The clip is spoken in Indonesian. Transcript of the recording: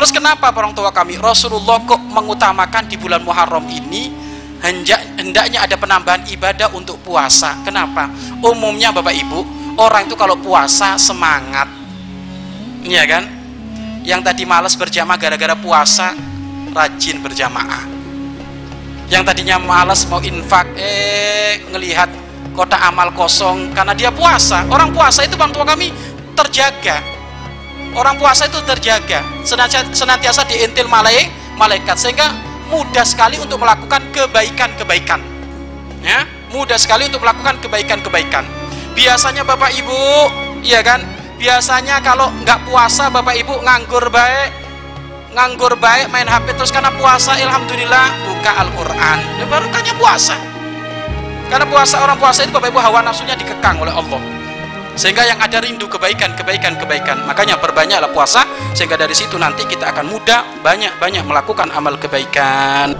terus kenapa orang tua kami Rasulullah kok mengutamakan di bulan Muharram ini? Hendaknya ada penambahan ibadah untuk puasa. Kenapa? Umumnya Bapak Ibu orang itu kalau puasa semangat. Iya kan? Yang tadi malas berjamaah gara-gara puasa rajin berjamaah. Yang tadinya malas mau infak eh ngelihat kota amal kosong karena dia puasa. Orang puasa itu bang tua kami terjaga orang puasa itu terjaga senantiasa diintil malaikat sehingga mudah sekali untuk melakukan kebaikan-kebaikan. Ya mudah sekali untuk melakukan kebaikan-kebaikan. Biasanya bapak ibu iya kan? Biasanya kalau nggak puasa bapak ibu nganggur baik nganggur baik main HP terus karena puasa alhamdulillah buka Al-Quran. Ya baru puasa. Karena puasa orang puasa itu bapak ibu hawa nafsunya dikekang oleh Allah sehingga yang ada rindu kebaikan kebaikan kebaikan. Makanya perbanyaklah puasa sehingga dari situ nanti kita akan mudah banyak-banyak melakukan amal kebaikan